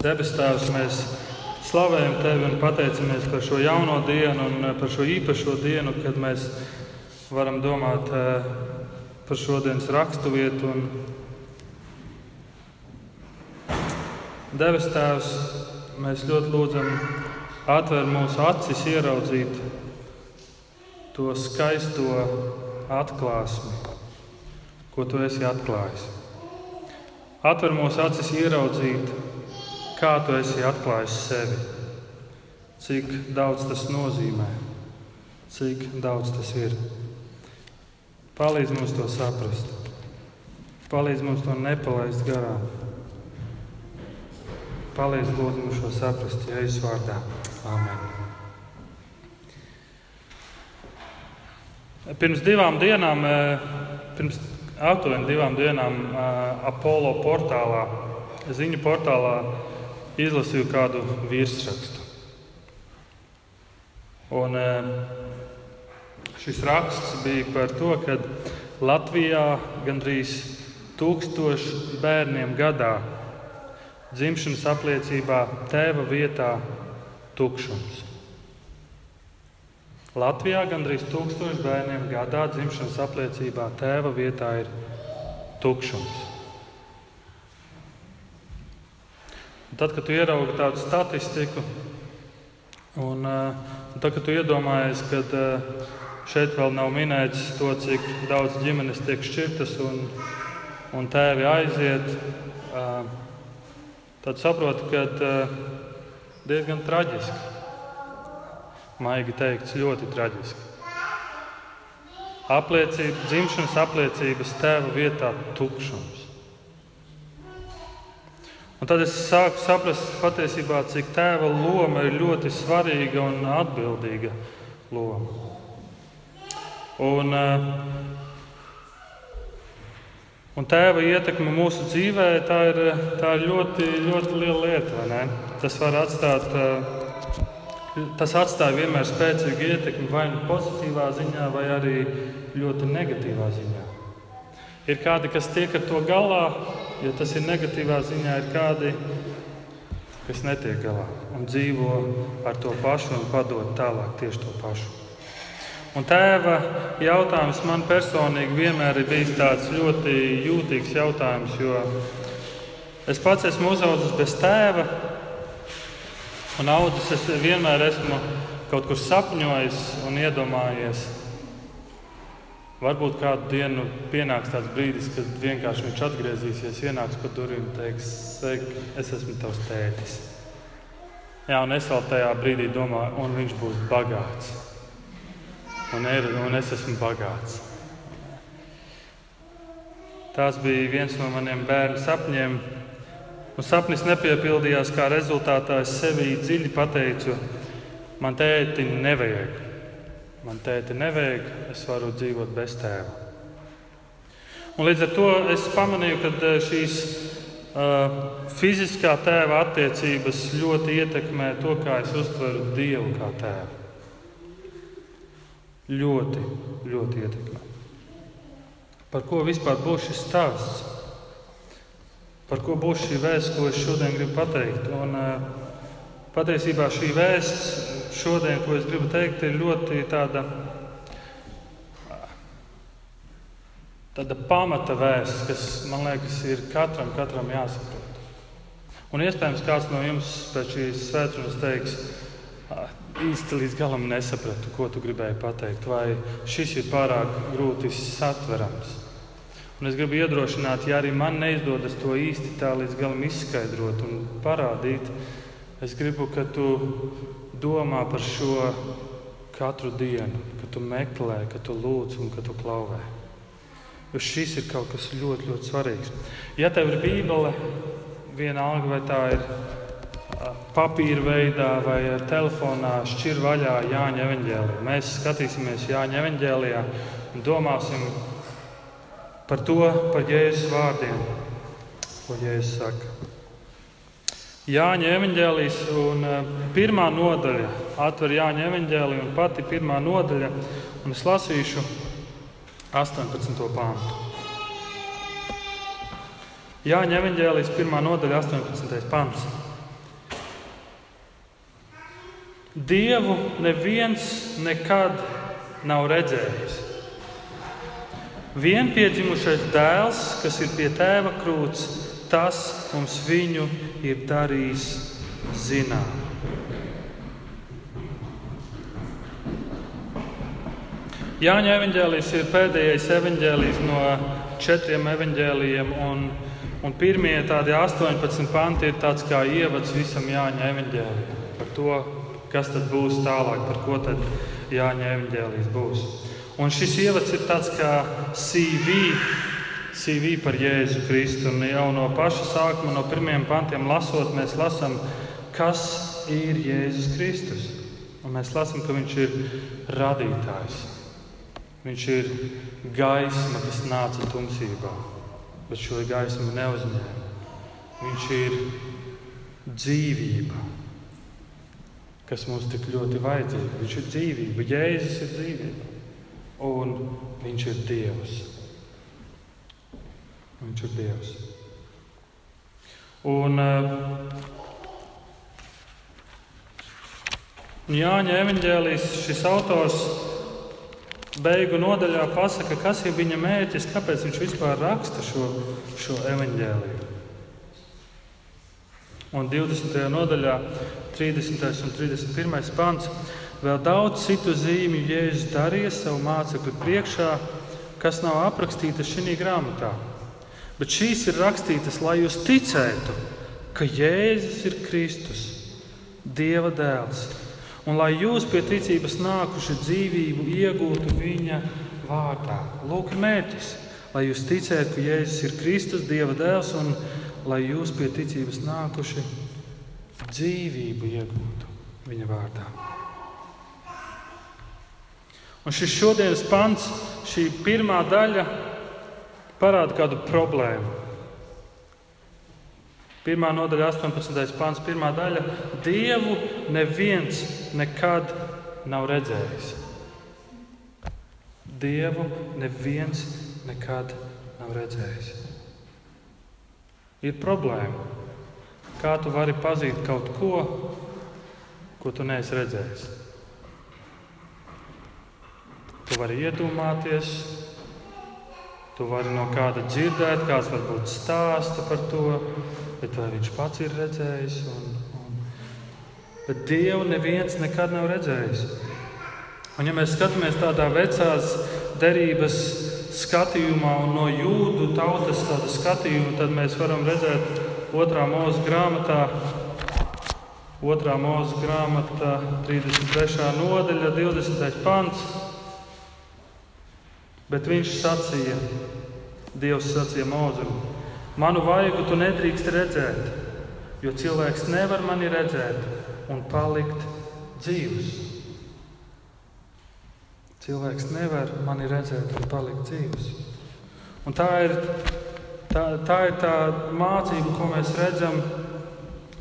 Debes Tēvs, mēs slavējam Tevi un pateicamies par šo jauno dienu un par šo īpašo dienu, kad mēs varam domāt eh, par šodienas raksturvietu. Debes Tēvs, mēs ļoti lūdzam, atver mūsu acis, ieraudzīt to skaisto atklāsmi, ko Tu esi atklājis. Atver mūsu acis, ieraudzīt kā tu esi atklājis sevi, cik daudz tas nozīmē, cik daudz tas ir. Palīdz mums to saprast, palīdz mums to nepalaist garām. Palīdz lūdzu mums šo saprast, es vārdā. Amen. Pirms divām dienām, eh, pirms aptuveni divām dienām, eh, Apollo portālā, ziņu portālā, izlasīju kādu virsrakstu. Un, eh, šis raksts bija par to, ka Latvijā gandrīz tūkstoši bērniem gadā dzimšanas apliecībā tēva vietā tukšums. Latvijā gandrīz tūkstoši bērniem gadā dzimšanas apliecībā tēva vietā ir tukšums. Un tad, kad tu ieraugi tādu statistiku, un, eh, un tad, kad tu iedomājies, ka eh, šeit vēl nav minēts to, cik daudz ģimenes tiek šķirtas un, un tēvi aiziet, eh, tad saproti, ka diezgan traģiski. Maigi teikts, ļoti traģiski. Apliecība, dzimšanas apliecības tēva vietā tukšums. Un tad es sāku saprast patiesībā, cik tēva loma ir ļoti svarīga un atbildīga loma. Un, eh, un tēva ietekme mūsu dzīvē tā ir, tā ir ļoti, ļoti liela lieta. Tas var atstāt, eh, tas atstāja vienmēr spēcīgu ietekmi vai nu pozitīvā ziņā, vai arī ļoti negatīvā ziņā. Ir kādi, kas tiek ar to galā, ja tas ir negatīvā ziņā, ir kādi, kas netiek galā un dzīvo ar to pašu un padod tālāk tieši to pašu. Un tēva jautājums man personīgi vienmēr ir bijis tāds ļoti jūtīgs jautājums, jo es pats esmu uzaugusi bez tēva un audzis. Es vienmēr esmu kaut kur sapņojis un iedomājies, Varbūt kādu dienu pienāks tāds brīdis, kad vienkārši viņš atgriezīsies, ienāks pa durvīm un teiks, es esmu tavs tētis. Jā, un es vēl tajā brīdī domāju, un viņš būs bagāts. Un, ir, un es esmu bagāts. Tas bija viens no maniem bērnu sapņiem. Un sapnis nepiepildījās, kā rezultātā es sevī dziļi pateicu, man tēti nevajag. Man tēti nevajag, es varu dzīvot bez tēva. Un līdz ar to es pamanīju, ka eh, šīs uh, fiziskā tēva attiecības ļoti ietekmē to, kā es uztveru Dievu kā tēvu. Ļoti, ļoti ietekmē. Par ko vispār būs šis stāsts? Par ko būs šī vēsts, ko es šodien gribu pateikt? Un, uh, patiesībā šī vēsts šodien, ko es gribu teikt, ir ļoti tāda, tāda pamata vēsts, kas man liekas, ir katram, katram jāsaprot. Un iespējams, kāds no jums pēc šīs svētdienas teiks, īsti līdz galam nesapratu, ko tu gribēji pateikt, vai šis ir pārāk grūti satverams. Un es gribu iedrošināt, ja arī man neizdodas to īsti tā līdz galam izskaidrot un parādīt, es gribu, ka tu domā par šo katru dienu, kad tu meklē, kad tu lūdz un kad tu klauvē. Jo šis ir kaut kas ļoti, ļoti svarīgs. Ja tev ir bībele, vienalga vai tā ir papīra veidā vai telefonā, šķir vaļā Jāņa evanģēlijā. Mēs skatīsimies Jāņa evanģēlijā un domāsim par to, par Jēzus vārdiem, ko Jēzus saka. Jāņa evanģēlijas un eh, pirmā nodaļa. Atver Jāņa evanģēliju un pati pirmā nodaļa. Un es lasīšu 18. pāntu. Jāņa evanģēlijas pirmā nodaļa 18. pāns. Dievu neviens nekad nav redzējis. Vienpiedzimušais dēls, kas ir pie tēva krūts, tas mums viņu ir darījis zināt. Jāņa evanģēlijs ir pēdējais evanģēlijs no četriem evanģēlijiem, un, un pirmie tādi 18 panti ir tāds kā ievads visam Jāņa evanģēlijam. Par to, kas tad būs tālāk, par ko tad Jāņa evanģēlijs būs. Un šis ievads ir tāds kā CV, CV par Jēzu Kristu. Un jau no paša sākuma, no pirmiem pantiem lasot, mēs lasām, kas ir Jēzus Kristus. Un mēs lasām, ka viņš ir radītājs. Viņš ir gaisma, kas nāca tumsībā, bet šo gaismu neuzņēma. Viņš ir dzīvība, kas mums tik ļoti vajadzīga. Viņš ir dzīvība, Jēzus ir dzīvība un Viņš ir Dievs. Viņš ir Dievs. Un, uh, Jāņa evanģēlijas šis autors beigu nodaļā pasaka, kas ir viņa mērķis, kāpēc viņš vispār raksta šo, šo evanģēliju. Un 20. nodaļā, 30. un 31. pants. Vēl daudz citu zīmju Jēzus darīja savu mācekļu priekšā, kas nav aprakstītas šajā grāmatā. Bet šīs ir rakstītas, lai jūs ticētu, ka Jēzus ir Kristus, Dieva dēls, un lai jūs pie ticības nākuši dzīvību iegūtu Viņa vārdā. Lūk, mērķis, lai jūs ticētu, ka Jēzus ir Kristus, Dieva dēls, un lai jūs pie ticības nākuši dzīvību iegūtu Viņa vārdā. Un šis šodienas pants, šī pirmā daļa, parāda kādu problēmu. Pirmā nodaļa, 18. pāns, pirmā daļa - Dievu neviens nekad nav redzējis. Dievu neviens nekad nav redzējis. Ir problēma. Kā tu vari pazīt kaut ko, ko tu neesi redzējis? Tu vari iedomāties, tu vari no kāda dzirdēt, kāds varbūt stāsta par to, bet vai viņš pats ir redzējis. Un, un... Bet Dievu neviens nekad nav redzējis. Un, ja mēs skatāmies tādā vecās derības skatījumā un no jūdu tautas skatījuma, tad mēs varam redzēt otrā mūža grāmatā. Otrā mūža grāmata, 33. nodaļa, 20. pants. Bet viņš sacīja, Dievs sacīja Mozum, manu vaigu tu nedrīkst redzēt, jo cilvēks nevar mani redzēt un palikt dzīvs. Cilvēks nevar mani redzēt un palikt dzīvs. Un tā ir tā, tā ir tā mācība, ko mēs redzam,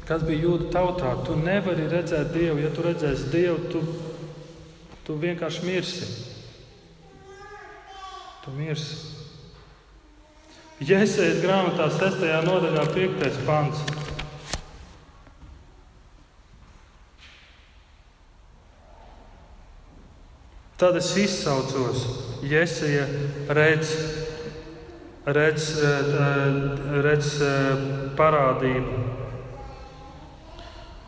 kas bija jūda tautā. Tu nevari redzēt Dievu. Ja tu redzēsi Dievu, tu, tu vienkārši mirsi tu mirsi. Jēzus grāmatā 6. nodaļā 5. pants. Tad es izsaucos, Jēzus redz, redz, redz parādību.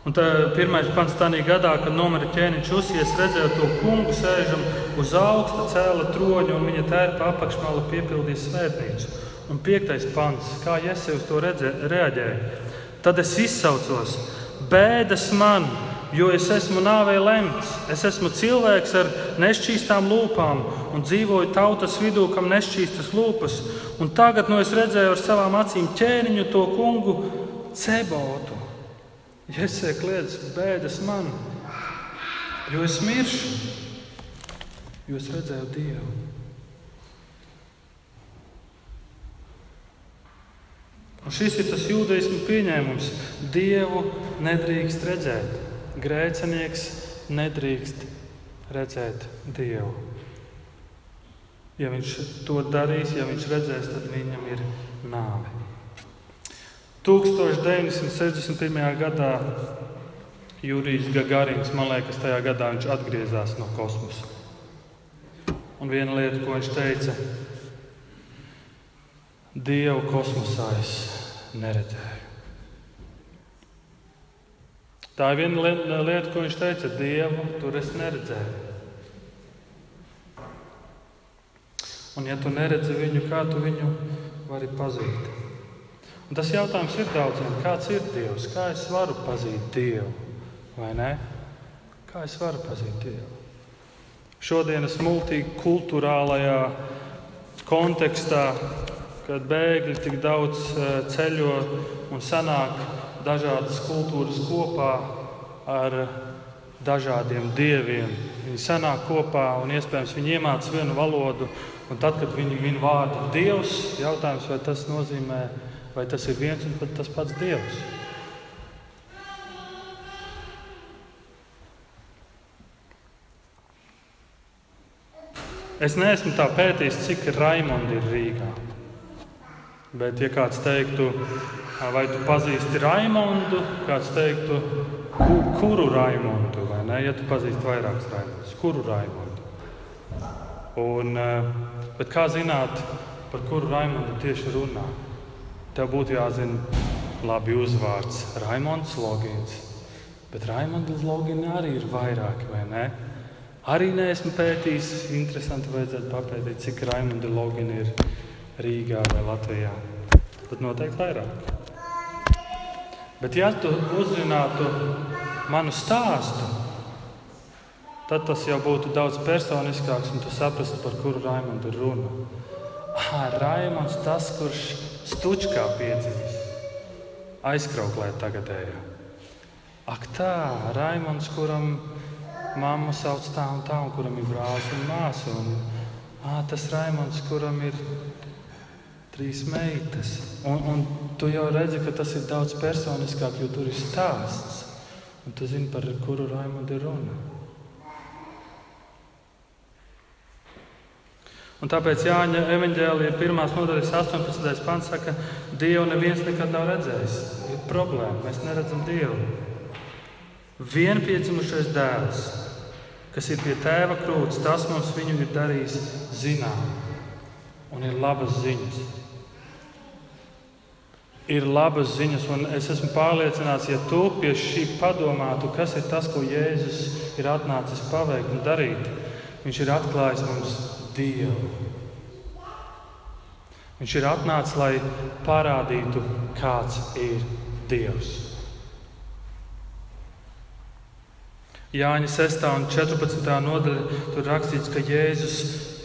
Un tā, pirmais pants tādā gadā, kad nomira ķēniņš Usies, redzēja to kungu sēžam uz augsta cēla troņa un viņa tērpa apakšmala piepildīja svētnīcu. Un piektais pants, kā Jēzus to redzē, reaģēja. Tad es izsaucos, bēdas man, jo es esmu nāvē lemts. Es esmu cilvēks ar nešķīstām lūpām un dzīvoju tautas vidū, kam nešķīstas lūpas. Un tagad nu es redzēju ar savām acīm ķēniņu to kungu cebotu. Jēzus kliedz, bēdas man, jo es miršu jo es redzēju Dievu. Un šis ir tas jūdaismu pieņēmums. Dievu nedrīkst redzēt. Grēcinieks nedrīkst redzēt Dievu. Ja viņš to darīs, ja viņš redzēs, tad viņam ir nāve. 1961. gadā Jurijs Gagarins, man liekas, tajā gadā viņš atgriezās no kosmosa. Un viena lieta, ko viņš teica, Dievu kosmosā es neredzēju. Tā ir viena lieta, ko viņš teica, Dievu tur es neredzēju. Un, ja tu neredzi viņu, kā tu viņu vari pazīt? Un tas jautājums ir daudziem, kāds ir Dievs, kā es varu pazīt Dievu, vai ne? Kā es varu pazīt Dievu? Šodienas multikulturālajā kontekstā, kad bēgļi tik daudz eh, ceļo un sanāk dažādas kultūras kopā ar dažādiem dieviem. Viņi sanāk kopā un iespējams viņi iemācās vienu valodu, Un tad, kad viņi min vārdu Dievs, jautājums, vai tas nozīmē, vai tas ir viens un tas pats Dievs. Es neesmu tā pētījis, cik Raimonda ir Rīgā. Bet, ja kāds teiktu, vai tu pazīsti Raimondu, kāds teiktu, kuru Raimondu, vai ne? Ja tu pazīsti vairākus Raimondus, kuru Raimondu? Un, Bet kā zināt, par kuru Raimondu tieši runā? Tev būtu jāzina labi uzvārds Raimons Logins. Bet Raimonda Logina arī ir vairāki, vai ne? Arī neesmu pētījis. Interesanti, vajadzētu papētīt, cik Raimonda Logina ir Rīgā vai Latvijā. Tad noteikti vairāk. Bet, ja tu uzzinātu manu stāstu, tad tas jau būtu daudz personiskāks un tu saprastu, par kuru Raimondu ir runa. Ah, Raimons, tas, kurš stučkā piedzimis, aizkrauklē tagadējā. Ak, tā, Raimons, kuram mamma sauc tā un tā, un kuram ir brālis un māsa. Un, ah, tas Raimons, kuram ir trīs meitas. Un, un tu jau redzi, ka tas ir daudz personiskāk, jo tur ir stāsts. Un tu zini, par kuru Raimondu ir runa. Un tāpēc Jāņa evanģēlīja 1. nodaļas 18. pants saka, ka Dievu neviens nekad nav redzējis. Ir problēma, mēs neredzam Dievu. Vienpiedzimušais dēls, kas ir pie tēva krūts, tas mums viņu ir darījis zinām. Un ir labas ziņas. Ir labas ziņas, un es esmu pārliecināts, ja tu pie šī padomātu, kas ir tas, ko Jēzus ir atnācis paveikt un darīt, viņš ir atklājis mums Dievu. Viņš ir atnācis, lai parādītu, kāds ir Dievs. Jāņa 6. un 14. nodaļa tur rakstīts, ka Jēzus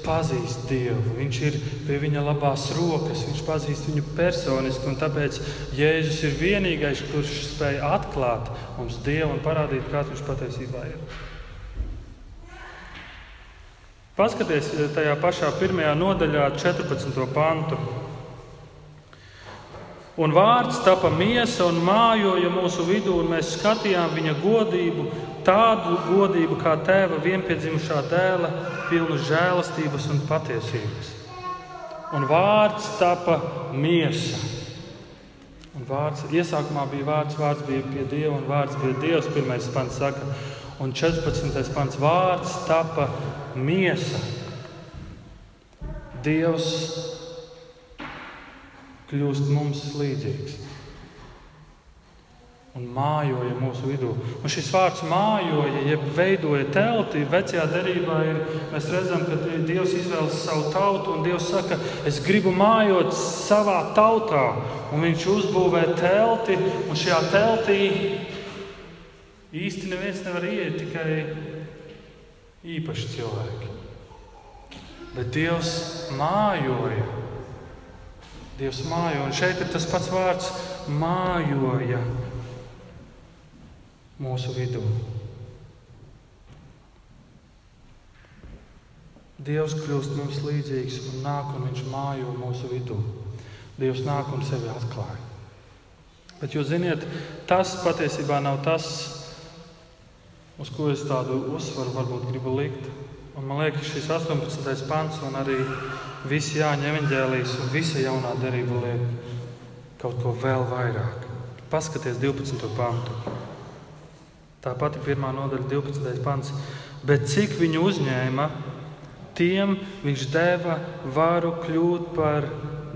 pazīst Dievu. Viņš ir pie viņa labās rokas, viņš pazīst viņu personiski. Tāpēc Jēzus ir vienīgais, kurš spēj atklāt mums Dievu un parādīt, kāds viņš patiesībā ir. Paskaties eh, tajā pašā pirmajā nodaļā, 14. pantu. Un vārds tapa miesa un mājoja mūsu vidū, un mēs skatījām viņa godību, tādu godību kā tēva vienpiedzimušā dēla, pilnu žēlastības un patiesības. Un vārds tapa miesa. Un vārds, iesākumā bija vārds, vārds bija pie Dieva, un vārds bija Dievs. Pirmais pants saka, un 14. pants vārds tapa miesa. Dievs kļūst mums līdzīgs un mājoja mūsu vidū. Un šis vārds mājoja, jeb veidoja telti, vecajā derībā ir, mēs redzam, ka Dievs izvēlas savu tautu, un Dievs saka, es gribu mājot savā tautā. Un viņš uzbūvē telti, un šajā teltī īsti neviens nevar iet, tikai īpaši cilvēki. Bet Dievs mājoja. Dievs mājoja, un šeit ir tas pats vārds mājoja mūsu vidū. Dievs kļūst mums līdzīgs un nāk un viņš mājo mūsu vidū. Dievs nāk un sevi atklāja. Bet jūs ziniet, tas patiesībā nav tas, uz ko es tādu uzsvaru varbūt gribu likt. Un man liekas, šis 18. pants un arī visi Jāņa evanģēlijas un visa jaunā darība liek kaut ko vēl vairāk. Paskaties 12. pantu. Tā pati pirmā nodaļa, 12. pants. Bet cik viņu uzņēma, tiem viņš deva varu kļūt par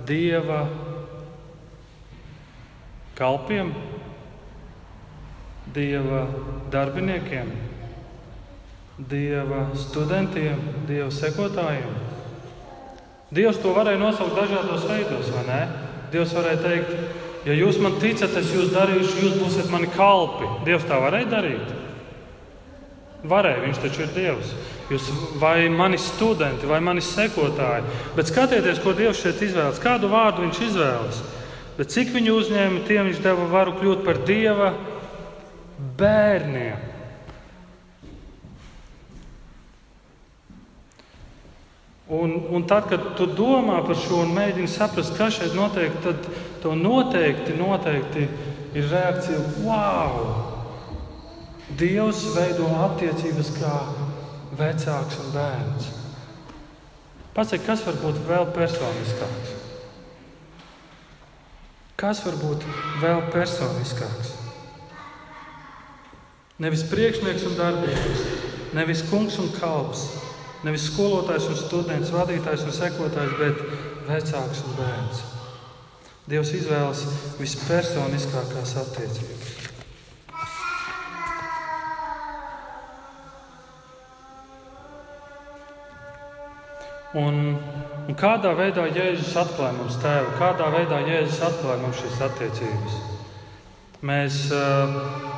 dieva kalpiem, dieva darbiniekiem, dieva studentiem, dieva sekotājiem. Dievs to varēja nosaukt dažādos veidos, vai ne? Dievs varēja teikt, ja jūs man ticat, es jūs darīšu, jūs būsiet mani kalpi. Dievs tā varēja darīt. Varēja, viņš taču ir Dievs. Jūs, vai mani studenti, vai mani sekotāji. Bet skatieties, ko Dievs šeit izvēlas. Kādu vārdu viņš izvēlas? Bet cik viņu uzņēma, tiem viņš deva varu kļūt par Dieva bērniem. Un, un tad, kad tu domā par šo un mēģini saprast, kas šeit notiek, tad to noteikti, noteikti ir reakcija, wow! Dievs veido attiecības kā vecāks un bērns. Pasaka, kas var būt vēl personiskāks? Kas var būt vēl personiskāks? Nevis priekšnieks un darbinieks, nevis kungs un kalps, nevis skolotājs un students, vadītājs un sekotājs, bet vecāks un bērns. Dievs izvēlas vispersoniskākās attiecības. Un, un kādā veidā Jēzus atklāja mums tēvu, kādā veidā Jēzus atklāja mums šīs attiecības? Mēs uh,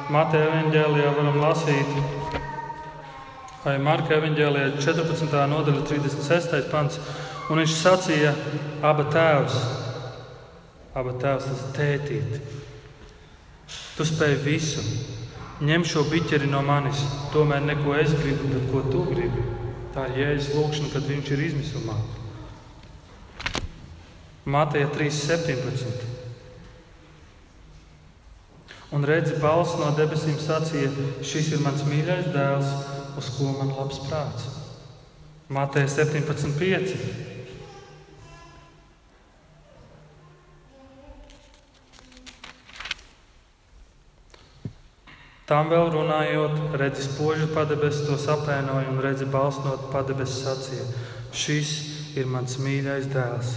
Mateja evanģēlijā varam lasīt, vai Marka evanģēlijā 14. nodaļa, 36. pants. Un viņš sacīja, abi tēvs, abi tēvs, tas ir tētīt. Tu spēj visu, ņem šo biķeri no manis, tomēr neko es gribu, bet ko tu gribi. Tā ir jēzus lūkšana, kad viņš ir izmisumā. Mateja 3.17. Un redzi, balss no debesīm sacīja: Šis ir mans mīļais dēls, uz ko man labs prāts. Mateja 17.5. Tām vēl runājot, redzi spožu padebesis to sapēnoja un redzi balss no padebesis sacīja: Šis ir mans mīļais dēls,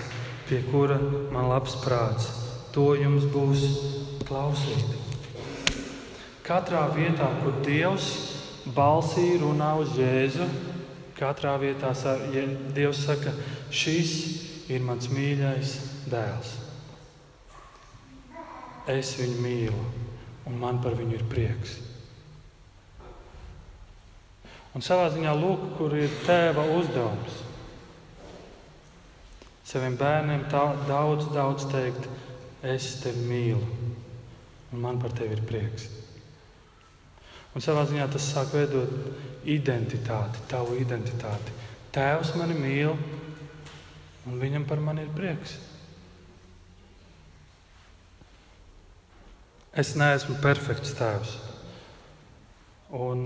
pie kura man labs prāts. To jums būs klausīt. Katrā vietā, kur Dievs balsī runā uz Jēzu, katrā vietā Dievs saka, šis ir mans mīļais dēls. Es viņu mīlu, un man par viņu ir prieks. Un savā ziņā lūk, kur ir tēva uzdevums. Saviem bērniem tā, daudz, daudz teikt, es tevi mīlu, un man par tevi ir prieks. Un savā ziņā tas sāk veidot identitāti, tavu identitāti. Tēvs mani mīl, un viņam par mani ir prieks. Es neesmu perfekts tēvs. Un,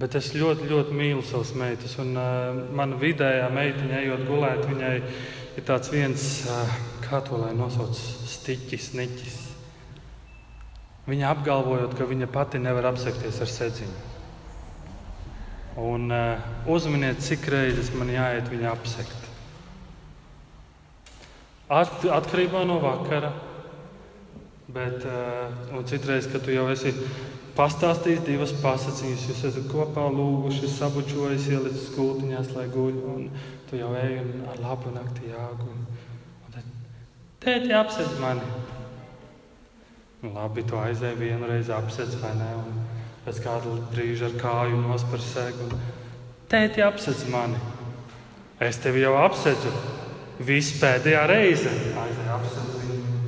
bet es ļoti, ļoti mīlu savas meitas. Un, mana vidējā meitiņa, ejot gulēt, viņai ir tāds viens, kā to lai nosauc, stiķis, niķis. Viņa apgalvojot, ka viņa pati nevar apsekties ar sedziņu. Un uh, uzminiet, cik reizes man jāiet viņa apsekt. At, atkarībā no vakara, bet uh, citreiz, kad tu jau esi pastāstījis divas pasakas, jūs esat kopā lūguši, sabučojis, ielicis gultiņās, lai guļ, un tu jau ej un ar labu nakti jāguļ. Tēti apsedz mani! Labi, tu aizēji vienu reizi apsēst, vai ne? Un pēc kāda brīža ar kāju nospēr sēgu. Tēti apsēdz mani. Es tevi jau apsēdzu. Viss pēdējā reize. Aizēji apsēdz viņu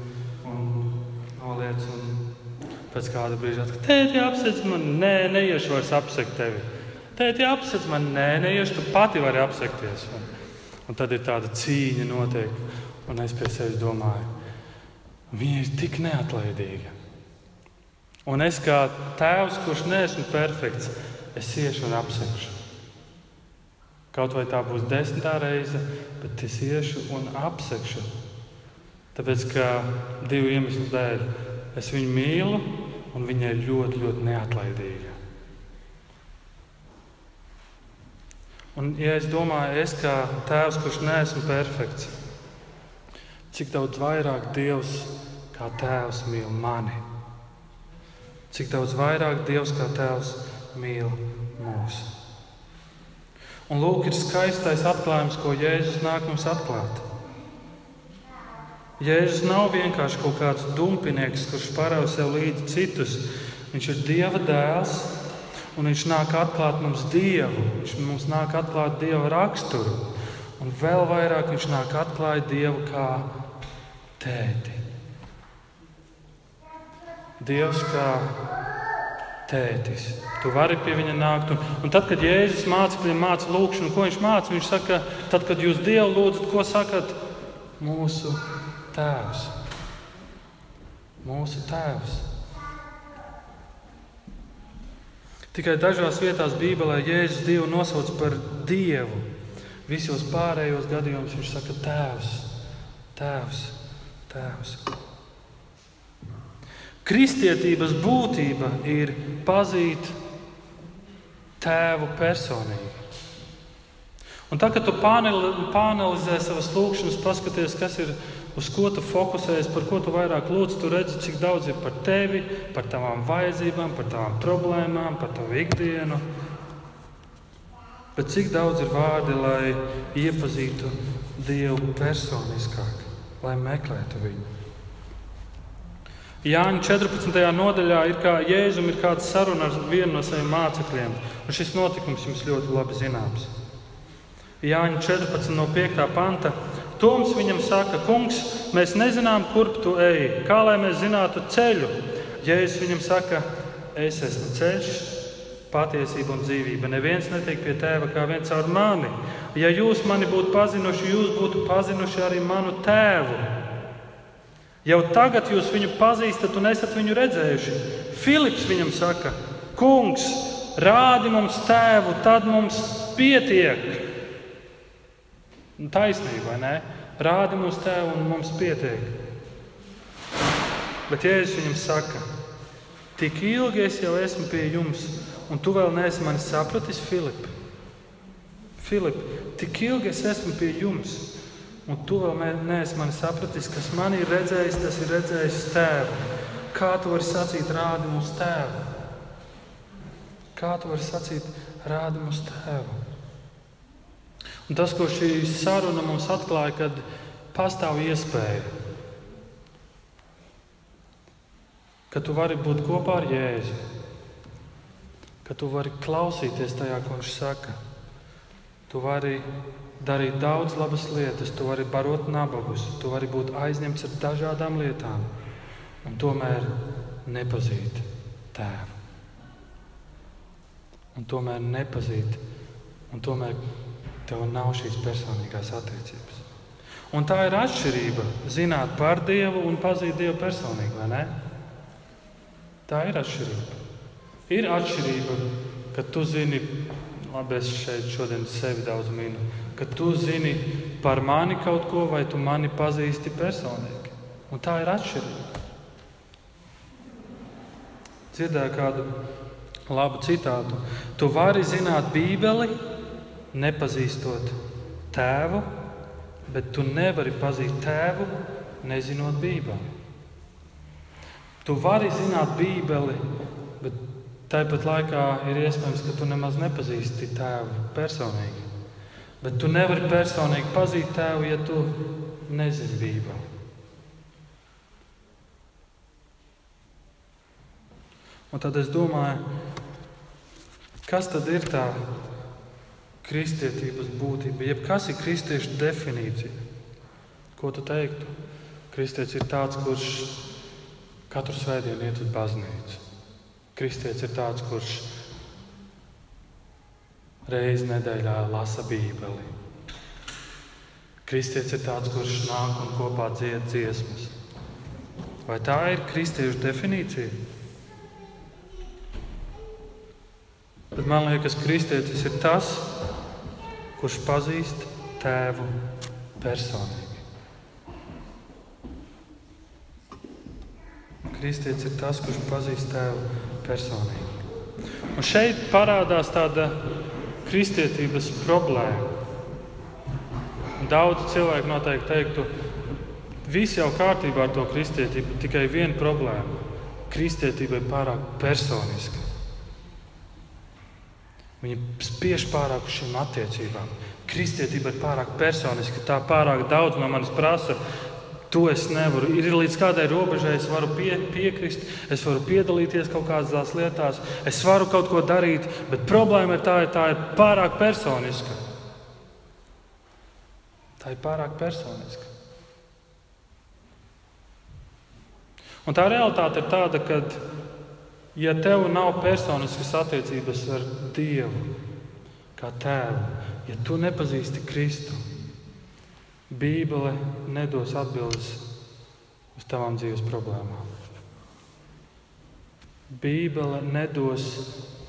un noliec. Un pēc kāda brīža atkal. Tēti apsēdz mani. Nē, neiešu vairs apsekt tevi. Tēti apsēdz mani. Nē, neiešu. Tu pati vari apsekties. Un, un tad ir tāda cīņa notiek. Un es pie sevis domāju Viņa ir tik neatlaidīga. Un es kā tēvs, kurš neesmu perfekts, es iešu un apsekšu. Kaut vai tā būs desmitā reize, bet es iešu un apsekšu. Tāpēc, ka divu iemeslu dēļ es viņu mīlu, un viņa ir ļoti, ļoti neatlaidīga. Un, ja es domāju, es kā tēvs, kurš neesmu perfekts, cik daudz vairāk Dievs kā tēvs mīl mani, cik daudz vairāk Dievs kā tēvs mīl mūs. Un lūk, ir skaistais atklājums, ko Jēzus nāk mums atklāt. Jēzus nav vienkārši kaut kāds dumpinieks, kurš parauj sev līdzi citus. Viņš ir Dieva dēls, un viņš nāk atklāt mums Dievu. Viņš mums nāk atklāt Dieva raksturu. Un vēl vairāk viņš nāk atklāt Dievu kā tēti. Dievs kā tētis. Tu vari pie viņa nākt. Un, un tad, kad Jēzus mācekļiem māca lūgšanu, ko viņš māca, viņš saka, tad, kad jūs Dievu lūdzat, ko sakat? Mūsu Tēvs. Mūsu Tēvs. Tikai dažās vietās Bībelē Jēzus Dievu nosauc par Dievu. Visos pārējos gadījumos viņš saka Tēvs, Tēvs, Tēvs. Kristietības būtība ir pazīt tēvu personīgi. Un tā, kad tu pāranalizē savas lūkšanas, paskaties, kas ir, uz ko tu fokusējies, par ko tu vairāk lūdz, tu redzi, cik daudz ir par tevi, par tavām vajadzībām, par tavām problēmām, par tavu ikdienu. Bet cik daudz ir vārdi, lai iepazītu Dievu personiskāk, lai meklētu viņu. Jāņa 14. nodaļā ir kā Jēzum ir kāda saruna ar vienu no saviem mācekļiem. Un šis notikums jums ļoti labi zināms. Jāņa 14. no 5. panta. Toms viņam saka, kungs, mēs nezinām, kurp tu ej. Kā lai mēs zinātu ceļu? Jēzus viņam saka, es esmu ceļš, patiesība un dzīvība. Neviens netiek pie tēva kā viens caur mani. Ja jūs mani būtu pazinuši, jūs būtu pazinuši arī manu tēvu. Jau tagad jūs viņu pazīstat un esat viņu redzējuši. Filips viņam saka, Kungs, rādi mums tēvu, tad mums pietiek. Nu, taisnība, vai ne? Rādi mums tēvu un mums pietiek. Bet Jēzus viņam saka, tik ilgi es jau esmu pie jums, un tu vēl neesi mani sapratis, Filip. Filip, tik ilgi es esmu pie jums Un tu vēl neesi mani sapratis, kas man ir redzējis, tas ir redzējis tēvu. Kā tu vari sacīt, rādi mums tēvu? Kā tu vari sacīt, rādi mums tēvu? Un tas, ko šī saruna mums atklāja, kad pastāv iespēja, ka tu vari būt kopā ar Jēzu, ka tu vari klausīties tajā, ko viņš saka. Tu vari darīt daudz labas lietas, tu vari barot nabagus, tu vari būt aizņemts ar dažādām lietām un tomēr nepazīt tēvu. Un tomēr nepazīt, un tomēr tev nav šīs personīgās attiecības. Un tā ir atšķirība. Zināt par Dievu un pazīt Dievu personīgi, vai ne? Tā ir atšķirība. Ir atšķirība, ka tu zini, labi, es šeit šodien sevi daudz mīnu ka tu zini par mani kaut ko, vai tu mani pazīsti personīgi. Un tā ir atšķirība. Dzirdēju kādu labu citātu. Tu vari zināt Bībeli, nepazīstot tēvu, bet tu nevari pazīt tēvu, nezinot Bībeli. Tu vari zināt Bībeli, tāpat laikā ir iespējams, ka tu nemaz nepazīsti tēvu personīgi. Bet tu nevari personīgi pazīt tēvu, ja tu nezini Bībeli. Un tad es domāju, kas tad ir tā kristietības būtība, jeb kas ir kristiešu definīcija? Ko tu teiktu? Kristietis ir tāds, kurš katru svētdienu iet uz baznīcu. Kristietis ir tāds, kurš reizi nedēļā lasa Bībeli. Kristietis ir tāds, kurš nāk un kopā dzied dziesmas. Vai tā ir kristiešu definīcija? Bet man liekas, kristietis ir tas, kurš pazīst tēvu personīgi. Kristietis ir tas, kurš pazīst tevi personīgi. Un šeit parādās tāda kristietības problēma. Daudz cilvēku noteikti teiktu, viss jau kārtībā ar to kristietību, tikai viena problēma. Kristietība ir pārāk personiska. Viņa spiež pārāk uz šīm attiecībām. Kristietība ir pārāk personiska, tā pārāk daudz no manis prasa. To es nevaru. Ir līdz kādai robežai, es varu pie, piekrist, es varu piedalīties kaut kādās lietās, es varu kaut ko darīt, bet problēma ir tā, ka tā ir pārāk personiska. Tā ir pārāk personiska. Un tā realitāte ir tāda, ka, ja tev nav personiskas attiecības ar Dievu, kā tēvu, ja tu nepazīsti Kristu, Bībele nedos atbildes uz tavām dzīves problēmām. Bībele nedos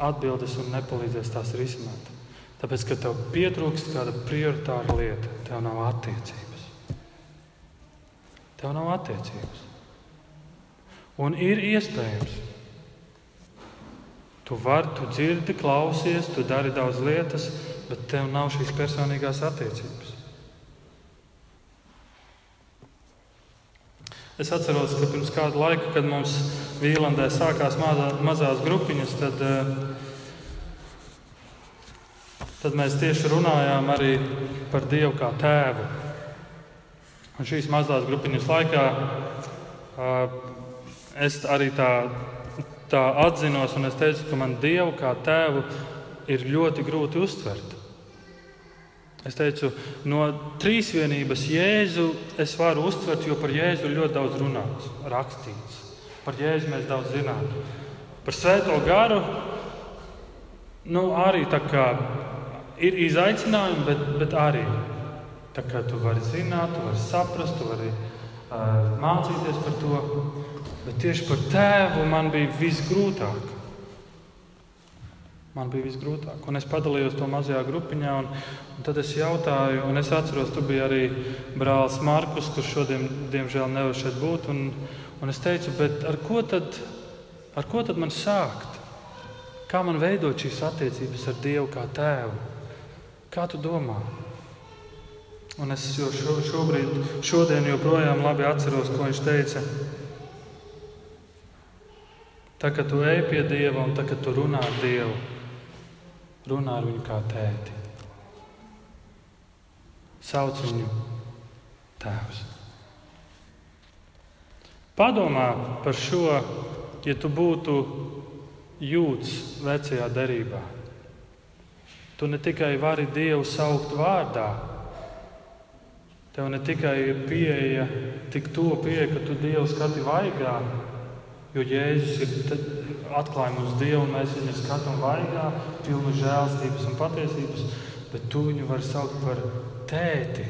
atbildes un nepalīdzēs tās risināt. Tāpēc, ka tev pietrūkst kāda prioritāra lieta, tev nav attiecības. Tev nav attiecības. Un ir iespējams. Tu vari, tu dzirdi, klausies, tu dari daudz lietas, bet tev nav šīs personīgās attiecības. Es atceros, ka pirms kāda laika, kad mums Vīlandē sākās mazā, mazās grupiņas, tad, eh, tad mēs tieši runājām arī par Dievu kā tēvu. Un šīs mazās grupiņas laikā eh, es arī tā, tā atzinos, un es teicu, ka man Dievu kā tēvu ir ļoti grūti uztvert. Es teicu, no trīsvienības Jēzu es varu uztvert, jo par Jēzu ļoti daudz runāts, rakstīts. Par Jēzu mēs daudz zinām. Par Svēto garu nu, arī ir izaicinājumi, bet, bet arī tā kā tu vari zināt, tu vari saprast, tu vari uh, mācīties par to. Bet tieši par tēvu man bija visgrūtāk man bija visgrūtāk. Un es padalījos to mazajā grupiņā, un, un tad es jautāju, un es atceros, tu biji arī brālis Markus, kurš šodien, diemžēl, nevar šeit būt. Un, un es teicu, ar ko, tad, ar ko tad man sākt? Kā man veidot šīs attiecības ar Dievu kā tēvu? Kā tu domā? Un es jau šo, šobrīd, šodien joprojām labi atceros, ko viņš teica. Tā kā tu ej pie Dieva un tā kā tu runā ar Dievu, runā ar viņu kā tēti. Sauc viņu tēvs. Padomā par šo, ja tu būtu jūts vecajā derībā. Tu ne tikai vari Dievu saukt vārdā, tev ne tikai ir pieeja, tik to pieeja, ka tu Dievu skati vaigā, jo Jēzus ir atklāja mums Dievu, un mēs viņu skatām vaigā, pilnu žēlstības un patiesības, bet tu viņu vari saukt par tēti.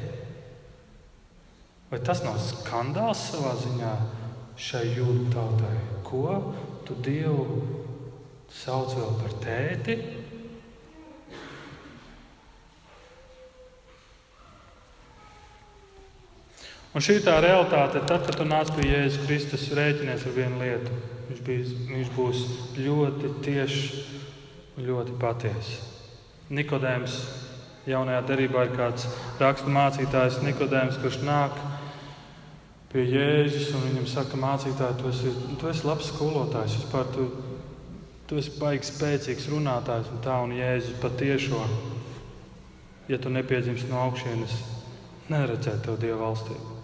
Vai tas nav skandāls savā ziņā šai jūtu tautai? Ko tu Dievu sauc vēl par tēti? Un šī tā realitāte, tad, kad tu nāc pie Jēzus Kristus, rēķinies ar vienu lietu. Viņš, bijis, viņš būs ļoti tiešs un ļoti patiesa. Nikodējums jaunajā derībā ir kāds rakstu mācītājs, Nikodējums, kurš nāk pie Jēzus un viņam saka, mācītāji, tu esi, tu esi labs skolotājs, vispār tu, tu esi baigs spēcīgs runātājs un tā, un Jēzus patiešo, ja tu nepiedzimst no augšienes, neredzēt tev Dieva valstību.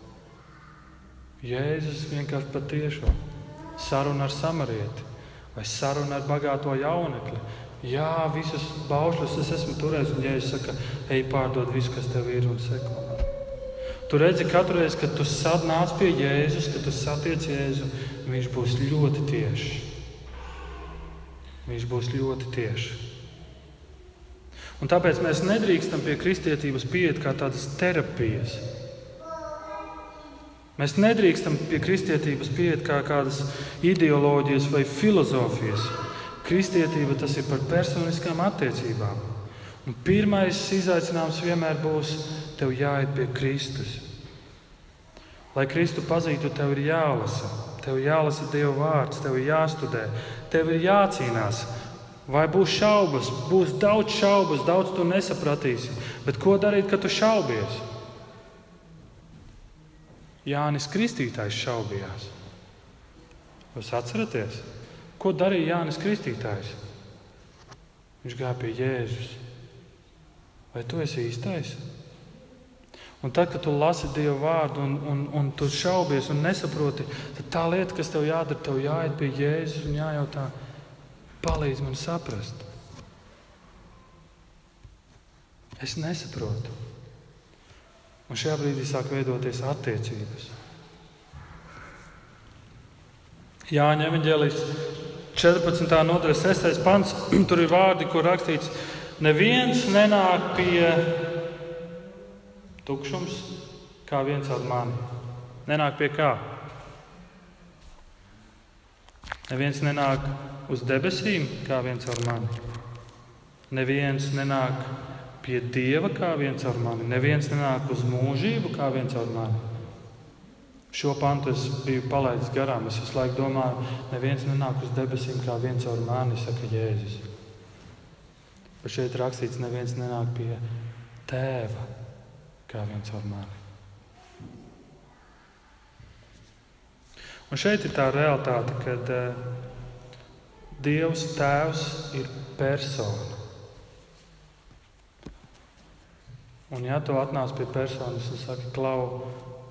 Jēzus vienkārši patiešo saruna ar samarieti vai saruna ar bagāto jaunekli. Jā, visus baušļus es esmu turējis, un Jēzus saka, ej pārdod visu, kas tev ir, un seko man. Tu redzi, katru reizi, kad tu nāc pie Jēzus, kad tu satiec Jēzu, viņš būs ļoti tieši. Viņš būs ļoti tieši. Un tāpēc mēs nedrīkstam pie kristietības pieiet kā tādas terapijas. Mēs nedrīkstam pie kristietības pieiet kā kādas ideoloģijas vai filozofijas. Kristietība tas ir par personiskām attiecībām. Un pirmais izaicinājums vienmēr būs, tev jāiet pie Kristus. Lai Kristu pazītu, tev ir jālasa. tev jālasa Dieva vārds, tev ir jāstudē, tev ir jācīnās. Vai būs šaubas, būs daudz šaubas, daudz tu nesapratīsi. Bet ko darīt, kad tu šaubies? Jānis Kristītājs šaubījās. Jūs atceraties, ko darīja Jānis Kristītājs? Viņš gāja pie Jēzus. Vai tu esi īstais? Un tad, kad tu lasi Dieva vārdu un, un, un tu šaubies un nesaproti, tad tā lieta, kas tev jādara, tev jāiet pie Jēzus un jājautā, palīdz man saprast. Es nesaprotu. Un šajā brīdī sāk veidoties attiecības. Jāņa evanģēlijas 14. nodaļas 6. pants. Tur ir vārdi, kur rakstīts, neviens nenāk pie Tukšums kā viens ar mani. Nenāk pie kā. Neviens nenāk uz debesīm kā viens ar mani. Neviens nenāk pie Dieva kā viens ar mani. Neviens nenāk uz mūžību kā viens ar mani. Šo pantu es biju palaidis garām. Es visu laiku domāju, neviens nenāk uz debesīm kā viens ar mani, saka Jēzus. Bet šeit rakstīts, neviens nenāk pie Tēva kā viens ar mani. Un šeit ir tā realitāte, ka uh, Dievs Tēvs ir persona. Un, ja tu atnāc pie personas un saki, Klau,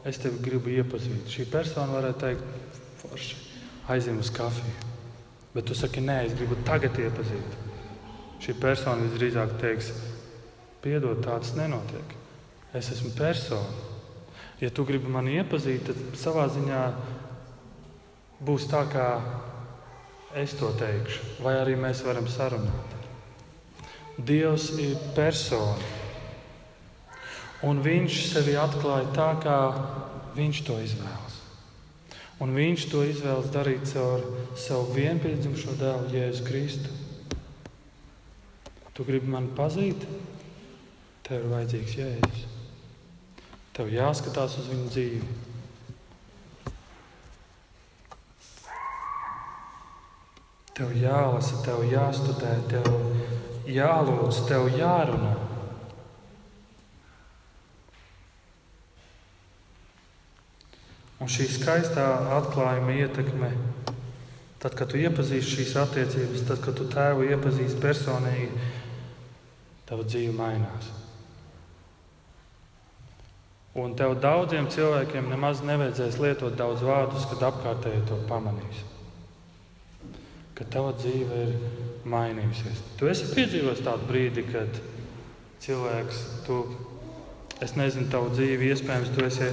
es tevi gribu iepazīt, šī persona varētu teikt, forši, aizjām uz kafiju. Bet tu saki, nē, es gribu tagad iepazīt. Šī persona visdrīzāk teiks, piedod, tāds nenotiek. Es esmu persona. Ja tu gribi mani iepazīt, tad savā ziņā būs tā, kā es to teikšu, vai arī mēs varam sarunāt. Dievs ir persona. Un viņš sevi atklāja tā, kā viņš to izvēlas. Un viņš to izvēlas darīt caur savu vienpiedzimušo dēlu, Jēzu Kristu. Tu gribi mani pazīt, tev ir vajadzīgs Jēzus. Tev jāskatās uz viņu dzīvi. Tev jālasa, tev jāstudē, tev jālūdz, tev jārunā. Un šī skaistā atklājuma ietekme, tad, kad tu iepazīsti šīs attiecības, tad, kad tu tēvu iepazīsti personīgi, tava dzīve mainās. Un tev daudziem cilvēkiem nemaz nevajadzēs lietot daudz vārdus, kad apkārtēji to pamanīs. Ka tava dzīve ir mainījusies. Tu esi piedzīvojis tādu brīdi, kad cilvēks, tu, es nezinu, tavu dzīvi, iespējams, tu esi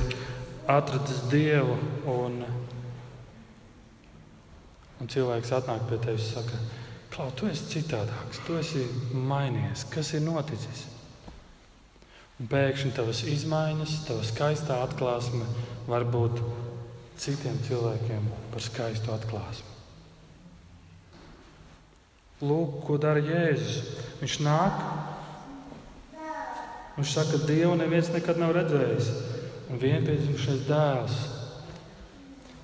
atradis Dievu. Un, un cilvēks atnāk pie tevis un saka, Klau, tu esi citādāks, tu esi mainījies. Kas ir noticis? Un pēkšņi tavas izmaiņas, tava skaistā atklāsme var būt citiem cilvēkiem par skaistu atklāsmi. Lūk, ko dara Jēzus. Viņš nāk, viņš saka, ka Dievu neviens nekad nav redzējis. Un vienpiedzimušais dēls,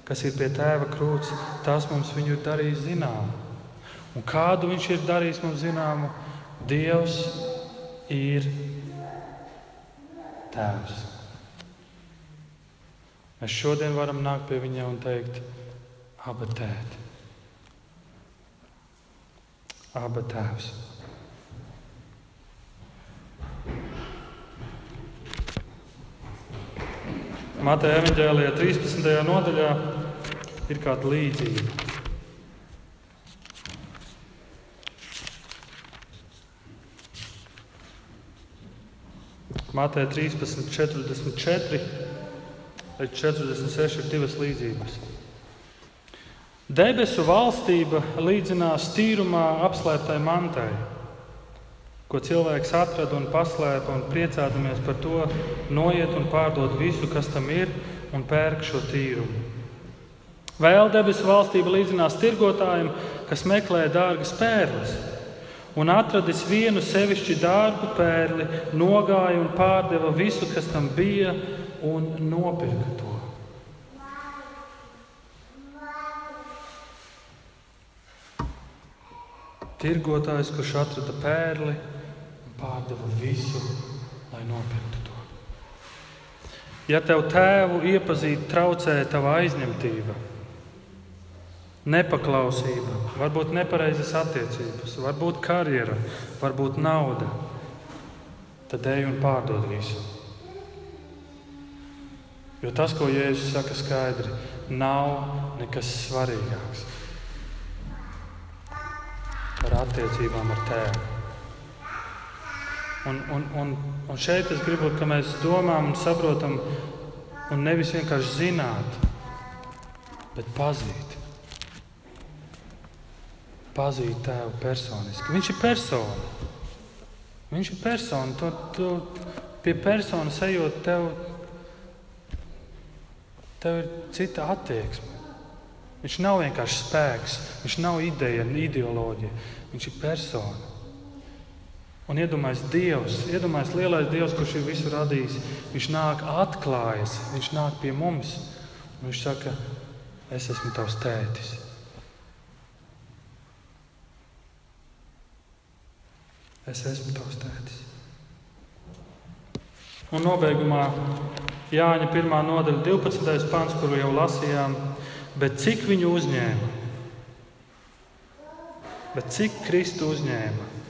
kas ir pie tēva krūts, tas mums viņu ir darījis zinām. Un kādu viņš ir darījis mums zināmu? Dievs ir Tēvs. Mēs šodien varam nākt pie viņa un teikt, Aba tēti, Aba tēvs. Mateja evanģēlijā 13. nodaļā ir kāda līdzība. Mātei 13, 44 līdz 46 ir divas līdzības. Debesu valstība līdzinās tīrumā apslēptai mantai, ko cilvēks atrada un paslēpa, un priecādamies par to, noiet un pārdod visu, kas tam ir, un pērk šo tīrumu. Vēl debesu valstība līdzinās tirgotājiem, kas meklē dārgas pērles, un atradis vienu sevišķi dārgu pērli, nogāja un pārdeva visu, kas tam bija, un nopirka to. Tirgotājs, kurš atrada pērli, pārdeva visu, lai nopirktu to. Ja tev tēvu iepazīt traucē tava aizņemtība, nepaklausība, varbūt nepareizas attiecības, varbūt karjera, varbūt nauda, tad ej un pārdod visu. Jo tas, ko Jēzus saka skaidri, nav nekas svarīgāks par attiecībām ar tēvu. Un, un, un, un šeit es gribu, ka mēs domājam un saprotam, un nevis vienkārši zināt, bet pazīt. Pazīt tēvu personiski. Viņš ir persona. Viņš ir persona. Tu, tu pie personas ejot, tev, tev ir cita attieksme. Viņš nav vienkārši spēks, viņš nav ideja, ideoloģija. Viņš ir persona. Un iedomājieties, Dievs, iedomājieties, lielais Dievs, kurš ir visu radījis. Viņš nāk, atklājas, viņš nāk pie mums. Viņš saka, es esmu tavs tētis. Es esmu tavs tētis. Un nobeigumā Jāņa 1. nodaļa, 12. pāns, kuru jau lasījām, bet cik viņu uzņēma? Bet cik Kristu uzņēma?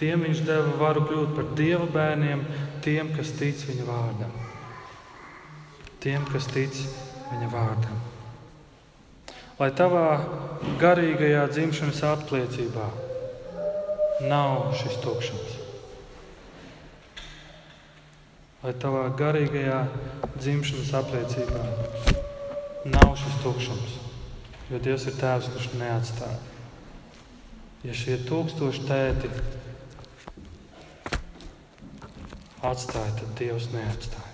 Tiem viņš deva varu kļūt par dieva bērniem, tiem, kas tic viņa vārdam. Tiem, kas tic viņa vārdam. Lai tavā garīgajā dzimšanas apliecībā nav šis tukšums. Lai tavā garīgajā dzimšanas apliecībā nav šis tukšums. Jo Dievs ir tēvs, kurš neatstāja. Ja šie tūkstoši tēti atstāja, tad Dievs neatstāja.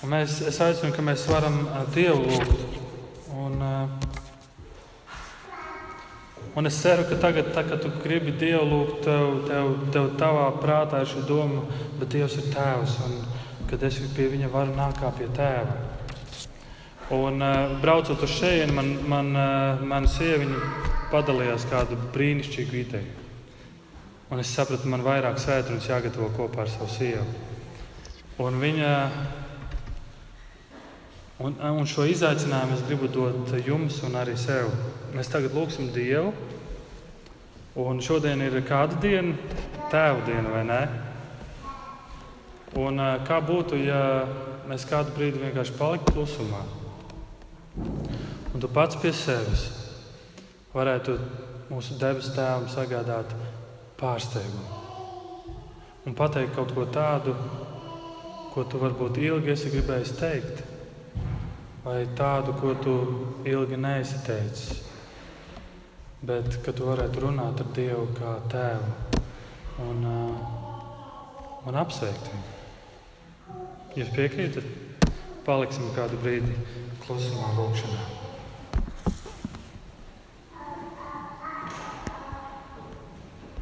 Un mēs, es aicinu, ka mēs varam Dievu lūgt. Un, un es ceru, ka tagad, tā, kad tu gribi Dievu lūgt, tev, tev, tev tavā prātā ir šī doma, bet Dievs ir Tēvs, un kad es pie Viņa varu nākt kā pie Tēva. Un, braucot uz šejienu, man, man, man sieviņa padalījās kādu brīnišķīgu ideju. Un es sapratu, man vairāk svētdienas jāgatavo kopā ar savu sievu. Un viņa, un, un šo izaicinājumu es gribu dot jums un arī sev. Mēs tagad lūgsim Dievu. Un šodien ir kāda diena, tēva diena, vai ne? Un, kā būtu, ja mēs kādu brīdi vienkārši paliktu klusumā? Un tu pats pie sevis varētu mūsu debesu tēvam sagādāt pārsteigumu. Un pateikt kaut ko tādu, ko tu varbūt ilgi esi gribējis teikt, vai tādu, ko tu ilgi neesi teicis. Bet ka tu varētu runāt ar Dievu kā tēvu un, uh, un apsveikt viņu. Jūs piekrītat? Paliksim kādu brīdi klusumā, lūkšanā.